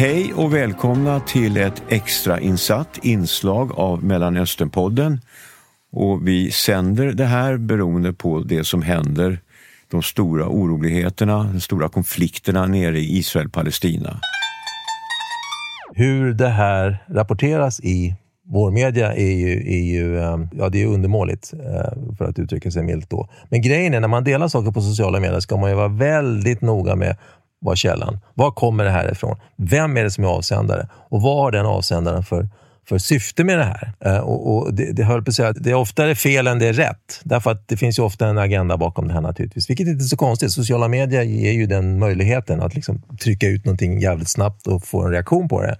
Hej och välkomna till ett extrainsatt inslag av Mellanösternpodden. Och vi sänder det här beroende på det som händer, de stora oroligheterna, de stora konflikterna nere i Israel-Palestina. Hur det här rapporteras i vår media är ju, är ju ehm, ja, det är undermåligt, eh, för att uttrycka sig milt. Då. Men grejen är, när man delar saker på sociala medier ska man ju vara väldigt noga med var källan? Var kommer det här ifrån? Vem är det som är avsändare? Och vad har den avsändaren för, för syfte med det här? Eh, och, och det, det, höll på att säga, det är oftare fel än det är rätt. Därför att det finns ju ofta en agenda bakom det här naturligtvis. Vilket inte är så konstigt. Sociala medier ger ju den möjligheten att liksom trycka ut någonting jävligt snabbt och få en reaktion på det.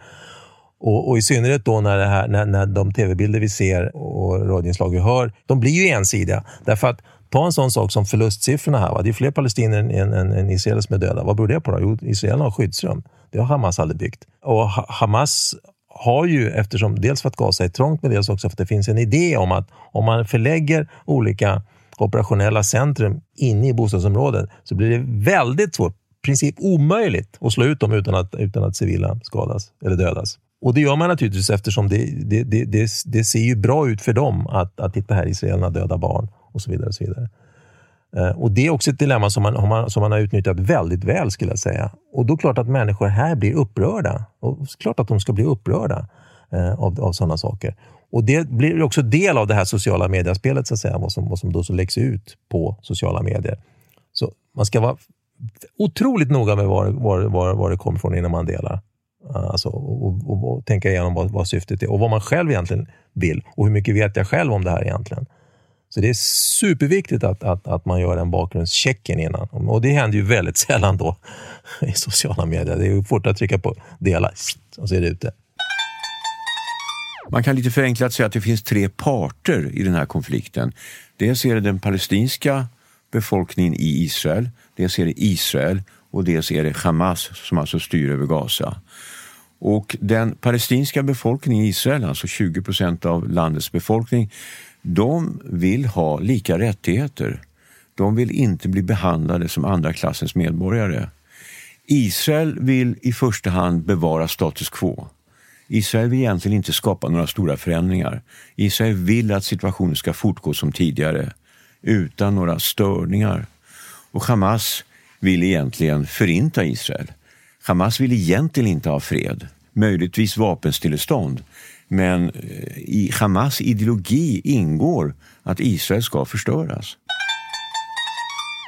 Och, och, i synnerhet då när, det här, när, när de tv-bilder vi ser och radioinslag vi hör, de blir ju ensidiga. Därför att ta en sån sak som förlustsiffrorna här. Va? Det är fler palestinier än, än, än israeler som är döda. Vad beror det på? Då? Jo, israelerna har skyddsrum. Det har Hamas aldrig byggt. Och Hamas har ju, eftersom dels för att Gaza är trångt, men dels också för att det finns en idé om att om man förlägger olika operationella centrum inne i bostadsområden så blir det väldigt svårt, i princip omöjligt, att slå ut dem utan att, utan att civila skadas eller dödas. Och det gör man naturligtvis eftersom det, det, det, det, det ser ju bra ut för dem att, att titta här, israelerna döda barn och så vidare. Och så vidare. Eh, och Det är också ett dilemma som man, som man har utnyttjat väldigt väl, skulle jag säga. Och då är det klart att människor här blir upprörda. Och klart att de ska bli upprörda eh, av, av sådana saker. Och Det blir också del av det här sociala mediespelet, så att säga, vad som, vad som då så läggs ut på sociala medier. Så man ska vara otroligt noga med var, var, var, var det kommer ifrån innan man delar. Alltså, och, och, och, tänka igenom vad, vad syftet är och vad man själv egentligen vill. Och hur mycket vet jag själv om det här egentligen? Så det är superviktigt att, att, att man gör den bakgrundschecken innan. Och det händer ju väldigt sällan då i sociala medier. Det är fort att trycka på dela och så är det ute. Man kan lite förenklat säga att det finns tre parter i den här konflikten. Dels är det den palestinska befolkningen i Israel, dels är det Israel och dels är det Hamas som alltså styr över Gaza. Och den palestinska befolkningen i Israel, alltså 20 procent av landets befolkning, de vill ha lika rättigheter. De vill inte bli behandlade som andra klassens medborgare. Israel vill i första hand bevara status quo. Israel vill egentligen inte skapa några stora förändringar. Israel vill att situationen ska fortgå som tidigare, utan några störningar. Och Hamas vill egentligen förinta Israel. Hamas vill egentligen inte ha fred, möjligtvis vapenstillestånd. Men eh, i Hamas ideologi ingår att Israel ska förstöras.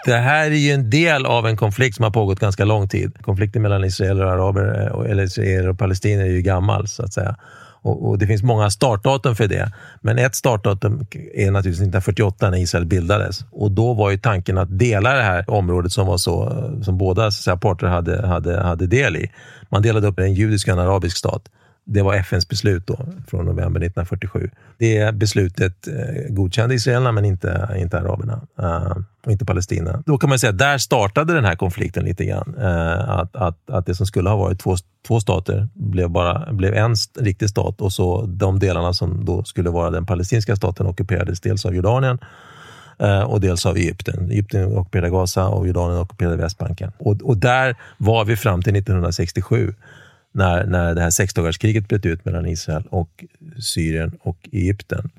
Det här är ju en del av en konflikt som har pågått ganska lång tid. Konflikten mellan israeler och araber, eh, eller israeler och palestinier är ju gammal så att säga. Och, och, Det finns många startdatum för det. Men ett startdatum är naturligtvis 1948 när Israel bildades. Och Då var ju tanken att dela det här området som, var så, eh, som båda så säga, parter hade, hade, hade del i. Man delade upp en judisk och en arabisk stat. Det var FNs beslut då, från november 1947. Det beslutet eh, godkände israelerna men inte, inte araberna eh, och inte Palestina. Då kan man säga att där startade den här konflikten lite grann. Eh, att, att, att det som skulle ha varit två, två stater blev, bara, blev en riktig stat och så de delarna som då skulle vara den palestinska staten ockuperades dels av Jordanien och dels av Egypten. Egypten ockuperade Gaza och Jordanien ockuperade Västbanken. Och, och där var vi fram till 1967 när, när det här sexdagarskriget bröt ut mellan Israel och Syrien och Egypten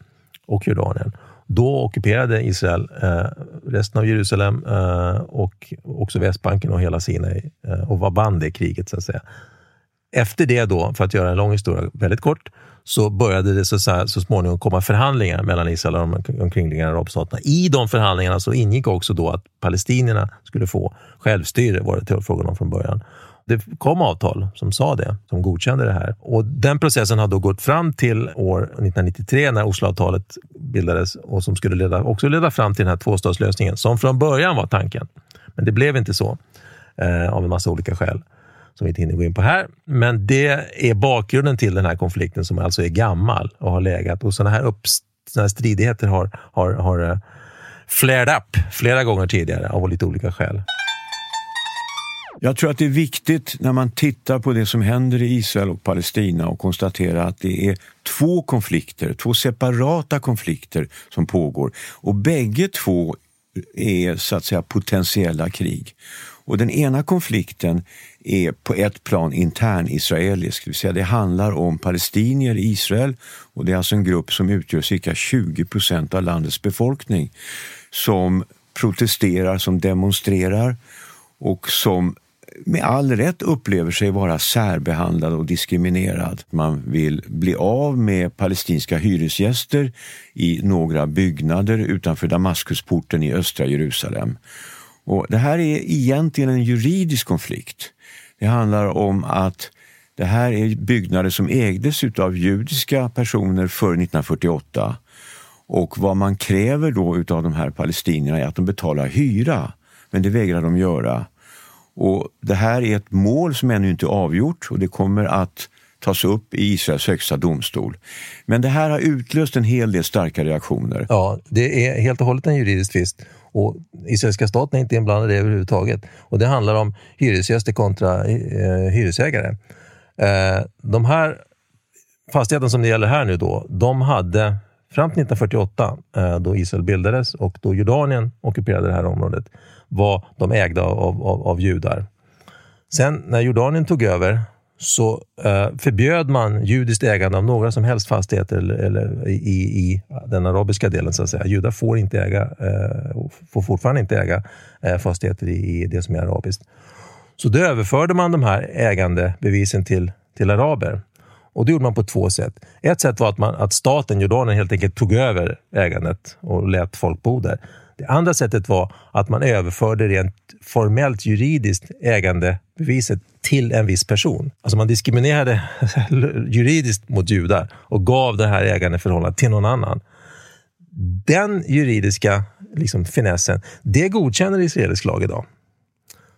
och Jordanien. Då ockuperade Israel eh, resten av Jerusalem eh, och också Västbanken och hela Sinai eh, och var band det kriget så att säga. Efter det då, för att göra en lång historia väldigt kort, så började det så, så, så småningom komma förhandlingar mellan Israel och de omkringliggande arabstaterna. I de förhandlingarna så ingick också då att palestinierna skulle få självstyre, var det frågan om från början. Det kom avtal som sa det, som godkände det här. Och Den processen har då gått fram till år 1993 när Osloavtalet bildades och som skulle leda, också leda fram till den här tvåstatslösningen som från början var tanken. Men det blev inte så eh, av en massa olika skäl som vi inte hinner gå in på här. Men det är bakgrunden till den här konflikten som alltså är gammal och har legat. Och sådana här, upp, såna här stridigheter har, har, har eh, flared up flera gånger tidigare av lite olika skäl. Jag tror att det är viktigt när man tittar på det som händer i Israel och Palestina och konstaterar att det är två konflikter, två separata konflikter som pågår och bägge två är så att säga potentiella krig. Och den ena konflikten är på ett plan intern israelisk, det vill säga det handlar om palestinier i Israel och det är alltså en grupp som utgör cirka 20 procent av landets befolkning som protesterar, som demonstrerar och som med all rätt upplever sig vara särbehandlad och diskriminerad. Man vill bli av med palestinska hyresgäster i några byggnader utanför Damaskusporten i östra Jerusalem. Och det här är egentligen en juridisk konflikt. Det handlar om att det här är byggnader som ägdes av judiska personer före 1948 och vad man kräver då utav de här palestinierna är att de betalar hyra, men det vägrar de göra. Och Det här är ett mål som ännu inte är avgjort och det kommer att tas upp i Israels högsta domstol. Men det här har utlöst en hel del starka reaktioner. Ja, det är helt och hållet en juridisk tvist och israeliska staten är inte inblandad i det överhuvudtaget. Och det handlar om hyresgäster kontra eh, hyresägare. Eh, de här fastigheterna som det gäller här nu då, de hade fram till 1948 eh, då Israel bildades och då Jordanien ockuperade det här området var de ägda av, av, av judar. Sen när Jordanien tog över så eh, förbjöd man judiskt ägande av några som helst fastigheter eller, eller i, i, den arabiska delen. så att säga. Judar får, inte äga, eh, får fortfarande inte äga eh, fastigheter i, i, det som är arabiskt. Så då överförde man de här ägandebevisen till, till araber. Och Det gjorde man på två sätt. Ett sätt var att, man, att staten, Jordanien, helt enkelt tog över ägandet och lät folk bo där. Det andra sättet var att man överförde rent formellt juridiskt ägandebeviset till en viss person. Alltså man diskriminerade juridiskt mot judar och gav det här ägandeförhållandet till någon annan. Den juridiska liksom, finessen, det godkänner israelisk lag idag.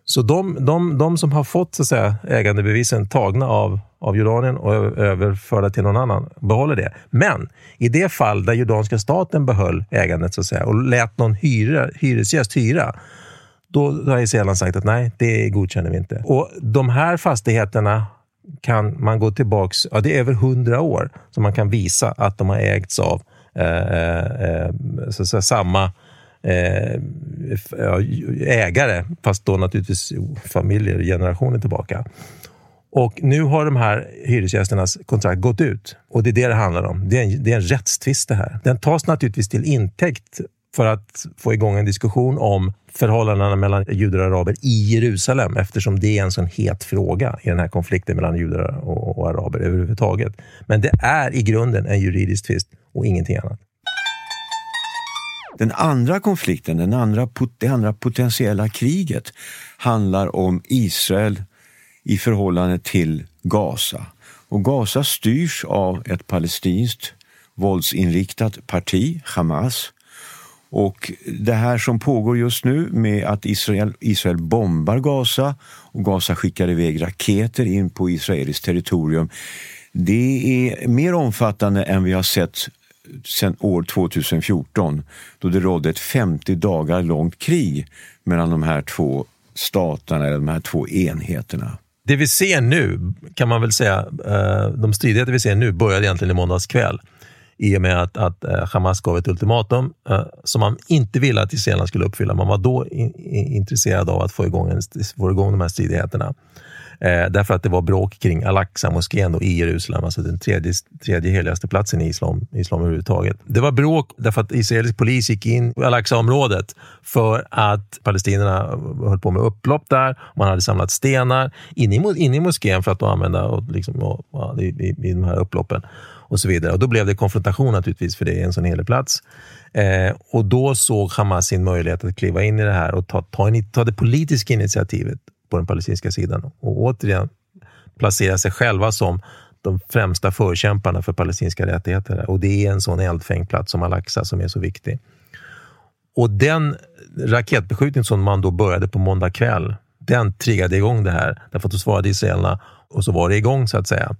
Så de, de, de som har fått så att säga, ägandebevisen tagna av, av Jordanien och överförda till någon annan behåller det. Men i det fall där jordanska staten behöll ägandet så att säga, och lät någon hyra, hyresgäst hyra, då har israelerna sagt att nej, det godkänner vi inte. Och De här fastigheterna kan man gå tillbaks, ja, det är över hundra år som man kan visa att de har ägts av eh, eh, eh så säga, samma eh, ägare, fast då naturligtvis familjer generationer tillbaka. Och nu har de här hyresgästernas kontrakt gått ut och det är det det handlar om. Det är en, det är en rättstvist det här. Den tas naturligtvis till intäkt för att få igång en diskussion om förhållandena mellan judar och araber i Jerusalem eftersom det är en sån het fråga i den här konflikten mellan judar och, och araber överhuvudtaget. Men det är i grunden en juridisk tvist och ingenting annat. Den andra konflikten, den andra, det andra potentiella kriget handlar om Israel i förhållande till Gaza. Och Gaza styrs av ett palestinskt våldsinriktat parti, Hamas. Och det här som pågår just nu med att Israel, Israel bombar Gaza och Gaza skickar iväg raketer in på israeliskt territorium, det är mer omfattande än vi har sett sedan år 2014 då det rådde ett 50 dagar långt krig mellan de här två staterna, eller de här två enheterna. Det vi ser nu, kan man väl säga, eh, de stridigheter vi ser nu började egentligen i måndags kväll i och med att, att eh, Hamas gav ett ultimatum eh, som man inte ville att israelerna skulle uppfylla. Man var då in, intresserad av att få igång, en, få igång de här stridigheterna. Eh, därför att det var bråk kring Al-Aqsa-moskén i Jerusalem, alltså den tredje, tredje heligaste platsen i islam, islam överhuvudtaget. Det var bråk därför att israelisk polis gick in i Al-Aqsa-området för att palestinierna höll på med upplopp där. Man hade samlat stenar inne i, in i moskén för att använda och liksom, och, och, i, i, i de här upploppen och så vidare. Och Då blev det konfrontation naturligtvis, för det är en sån helig plats. Eh, och Då såg Hamas sin möjlighet att kliva in i det här och ta, ta, ta det politiska initiativet på den palestinska sidan och återigen placera sig själva som de främsta förkämparna för palestinska rättigheter. Och det är en sån eldfängd plats som Al-Aqsa som är så viktig. Och den raketbeskjutning som man då började på måndag kväll, den triggade igång det här. Därför att då svarade israelerna och så var det igång så att säga.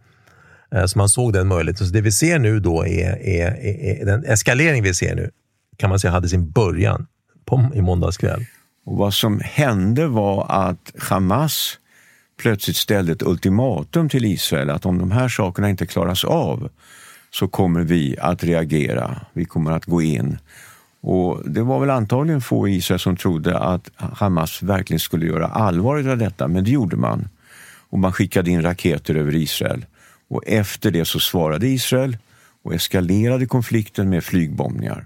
Eh, så man såg den möjligheten. Så det vi ser nu då är, är, är, är den eskalering vi ser nu kan man säga hade sin början på, i måndags kväll. Och vad som hände var att Hamas plötsligt ställde ett ultimatum till Israel att om de här sakerna inte klaras av så kommer vi att reagera. Vi kommer att gå in. Och Det var väl antagligen få i Israel som trodde att Hamas verkligen skulle göra allvar av detta, men det gjorde man. Och man skickade in raketer över Israel. Och efter det så svarade Israel och eskalerade konflikten med flygbombningar.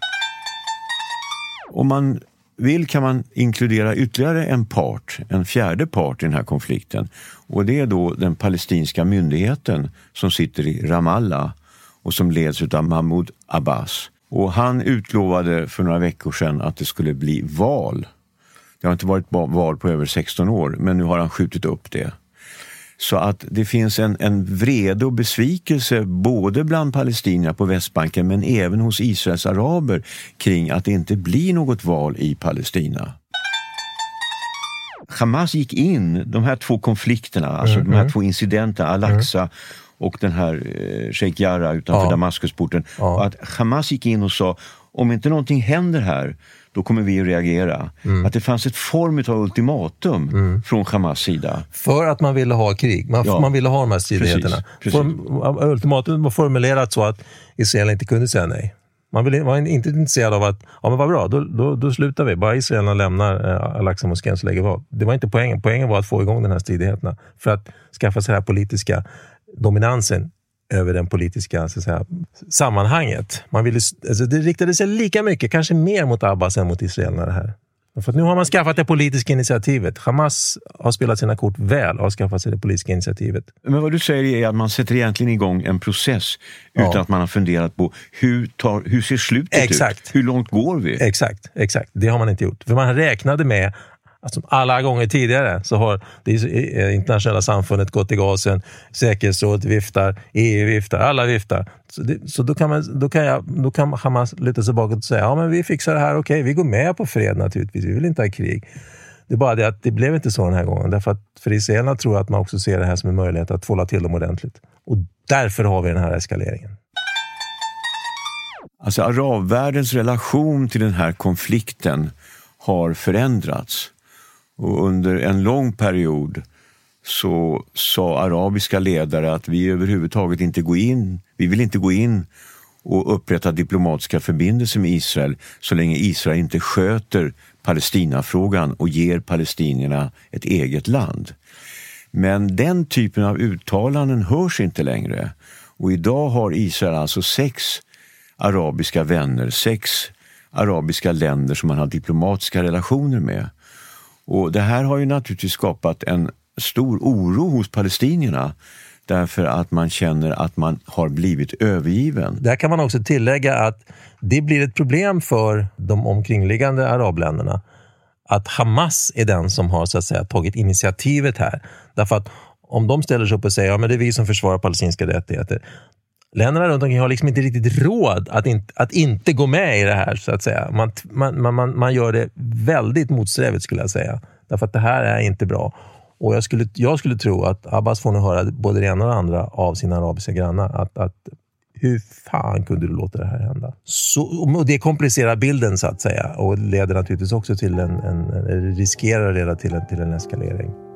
Om man vill kan man inkludera ytterligare en part, en fjärde part i den här konflikten. Och det är då den palestinska myndigheten som sitter i Ramallah och som leds av Mahmoud Abbas. Och han utlovade för några veckor sedan att det skulle bli val. Det har inte varit val på över 16 år, men nu har han skjutit upp det. Så att det finns en, en vrede och besvikelse både bland palestinierna på Västbanken men även hos Israels araber kring att det inte blir något val i Palestina. Hamas gick in, de här två konflikterna, alltså mm, de här mm. två incidenterna, Al-Aqsa mm. och den här eh, Sheikh Jarrah utanför ja. Damaskusporten. Ja. Att Hamas gick in och sa, om inte någonting händer här då kommer vi att reagera. Mm. Att det fanns ett form av ultimatum mm. från Hamas sida. För att man ville ha krig, man, ja. man ville ha de här stridigheterna. ultimatum var formulerat så att Israel inte kunde säga nej. Man ville, var inte intresserad av att, ja men vad bra, då, då, då slutar vi. Bara israelerna lämnar eh, Al-Aqsa-moskén så lägger vi av. Det var inte poängen. Poängen var att få igång den här stridigheterna. För att skaffa sig den här politiska dominansen över den politiska så säga, sammanhanget. Man ville, alltså det riktade sig lika mycket, kanske mer mot Abbas än mot israelerna. Det här. För nu har man skaffat det politiska initiativet. Hamas har spelat sina kort väl och har skaffat sig det politiska initiativet. Men vad du säger är att man sätter egentligen igång en process utan ja. att man har funderat på hur, tar, hur ser slutet exakt. ut? Hur långt går vi? Exakt, exakt. Det har man inte gjort. För man räknade med Alltså, alla gånger tidigare så har det eh, internationella samfundet gått i gasen. Säkerhetsrådet viftar, EU viftar, alla viftar. Så, det, så då, kan man, då, kan jag, då kan Hamas luta sig bakåt och säga ja, men vi fixar det här, okej, okay, vi går med på fred naturligtvis, vi vill inte ha krig. Det är bara det att det blev inte så den här gången. Därför att för israelerna tror jag att man också ser det här som en möjlighet att tvåla till dem ordentligt. Och därför har vi den här eskaleringen. Alltså arabvärldens relation till den här konflikten har förändrats. Och under en lång period så sa arabiska ledare att vi överhuvudtaget inte går in, vi vill inte gå in och upprätta diplomatiska förbindelser med Israel så länge Israel inte sköter Palestinafrågan och ger palestinierna ett eget land. Men den typen av uttalanden hörs inte längre. Och idag har Israel alltså sex arabiska vänner, sex arabiska länder som man har diplomatiska relationer med. Och Det här har ju naturligtvis skapat en stor oro hos palestinierna därför att man känner att man har blivit övergiven. Där kan man också tillägga att det blir ett problem för de omkringliggande arabländerna att Hamas är den som har så att säga, tagit initiativet här. Därför att om de ställer sig upp och säger att ja, det är vi som försvarar palestinska rättigheter, länderna runt omkring har liksom inte riktigt råd att, in, att inte gå med i det här. så att säga. Man, man, man, man gör det väldigt motsträvigt skulle jag säga. Därför att det här är inte bra. Och jag skulle, jag skulle tro att Abbas får nu höra både det ena och det andra av sina arabiska grannar. Att, att hur fan kunde du låta det här hända? Så, och det komplicerar bilden så att säga och leder naturligtvis också till en, en, en riskerar att leda till en, till en eskalering.